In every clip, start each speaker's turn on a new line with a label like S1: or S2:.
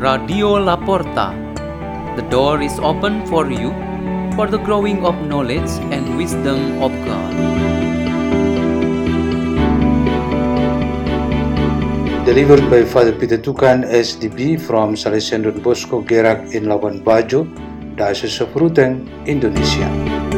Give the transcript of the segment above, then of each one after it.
S1: Radio La Porta. The door is open for you for the growing of knowledge and wisdom of God.
S2: Delivered by Father Peter Tukan, SDB from Salesian Bosco Gerak in Labuan Bajo, Diocese of Ruteng, Indonesia.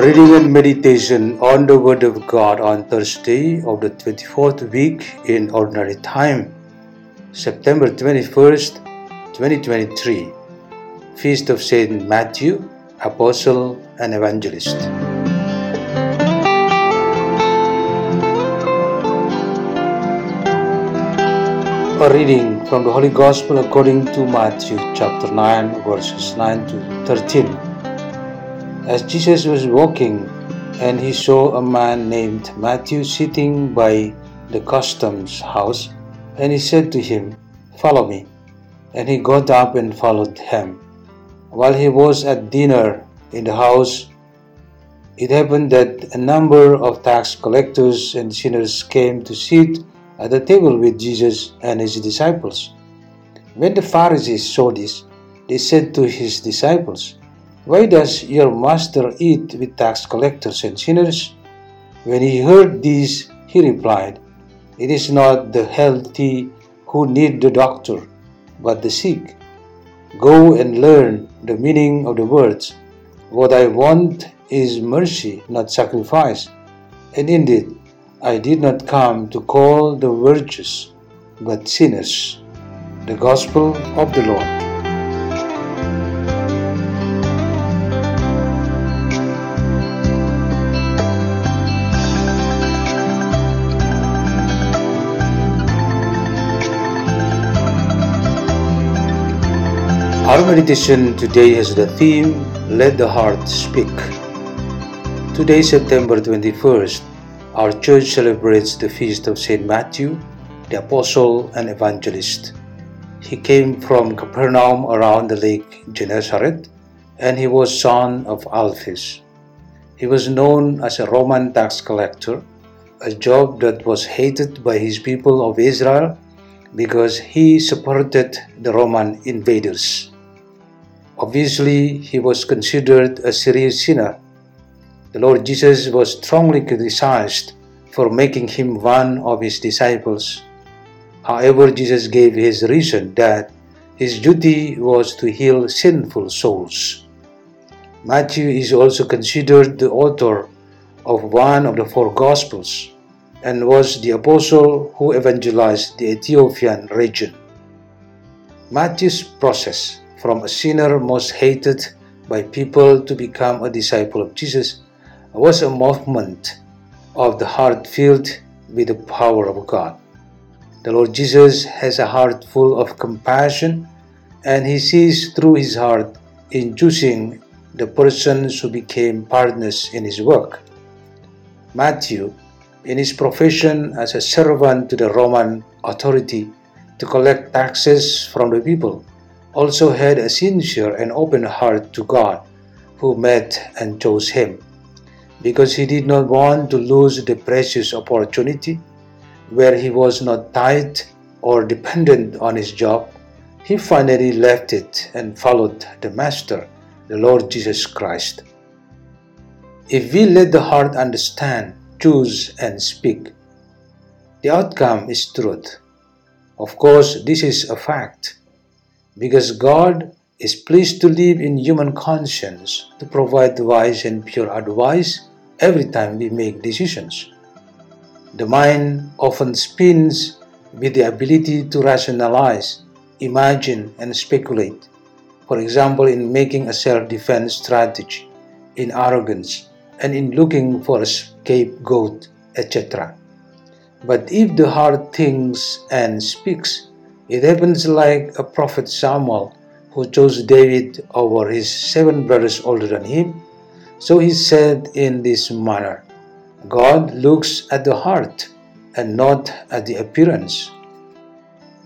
S2: Reading and meditation on the Word of God on Thursday of the 24th week in Ordinary Time, September 21st, 2023. Feast of Saint Matthew, Apostle and Evangelist. A reading from the Holy Gospel according to Matthew chapter 9, verses 9 to 13. As Jesus was walking, and he saw a man named Matthew sitting by the customs house, and he said to him, Follow me. And he got up and followed him. While he was at dinner in the house, it happened that a number of tax collectors and sinners came to sit at the table with Jesus and his disciples. When the Pharisees saw this, they said to his disciples, Why does your master eat with tax collectors and sinners? When he heard this, he replied, It is not the healthy who need the doctor, but the sick. Go and learn the meaning of the words. What I want is mercy, not sacrifice. And indeed, I did not come to call the virtuous, but sinners. The Gospel of the Lord. Meditation today has the theme Let the Heart Speak. Today, September 21st, our church celebrates the feast of Saint Matthew, the Apostle and Evangelist. He came from Capernaum around the lake Gennesaret, and he was son of Alphaeus. He was known as a Roman tax collector, a job that was hated by his people of Israel because he supported the Roman invaders. Obviously, he was considered a serious sinner. The Lord Jesus was strongly criticized for making him one of his disciples. However, Jesus gave his reason that his duty was to heal sinful souls. Matthew is also considered the author of one of the four Gospels and was the apostle who evangelized the Ethiopian region. Matthew's process from a sinner most hated by people to become a disciple of Jesus was a movement of the heart filled with the power of God. The Lord Jesus has a heart full of compassion and he sees through his heart in choosing the persons who became partners in his work. Matthew, in his profession as a servant to the Roman authority to collect taxes from the people, also had a sincere and open heart to God, who met and chose him. Because he did not want to lose the precious opportunity where he was not tied or dependent on his job, he finally left it and followed the Master, the Lord Jesus Christ. If we let the heart understand, choose, and speak, the outcome is truth. Of course, this is a fact because God is pleased to live in human conscience to provide wise and pure advice every time we make decisions. The mind often spins with the ability to rationalize, imagine, and speculate. For example, in making a self defense strategy, in arrogance, and in looking for a scapegoat, etc. But if the heart thinks and speaks, it happens like a prophet Samuel who chose David over his seven brothers older than him. So he said in this manner God looks at the heart and not at the appearance.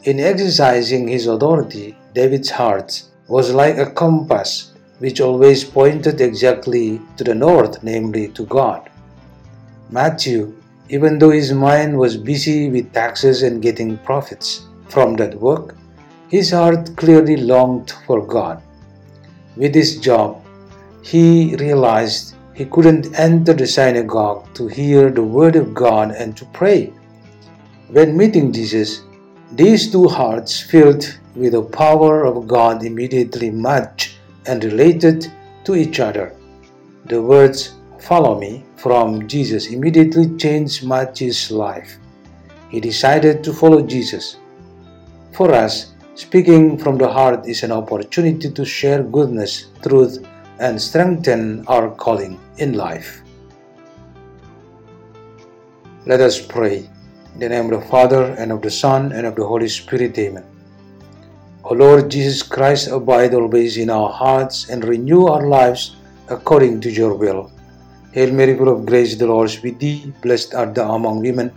S2: In exercising his authority, David's heart was like a compass which always pointed exactly to the north, namely to God. Matthew, even though his mind was busy with taxes and getting profits from that work, his heart clearly longed for God. With his job, he realized he couldn't enter the synagogue to hear the word of God and to pray. When meeting Jesus, these two hearts filled with the power of God immediately matched and related to each other. The words follow me from Jesus immediately changed Matthew's life. He decided to follow Jesus. For us, speaking from the heart is an opportunity to share goodness, truth, and strengthen our calling in life. Let us pray. In the name of the Father, and of the Son, and of the Holy Spirit. Amen. O Lord Jesus Christ, abide always in our hearts and renew our lives according to your will. Hail Mary, full of grace, the Lord is with thee. Blessed art thou among women,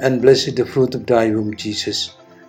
S2: and blessed the fruit of thy womb, Jesus.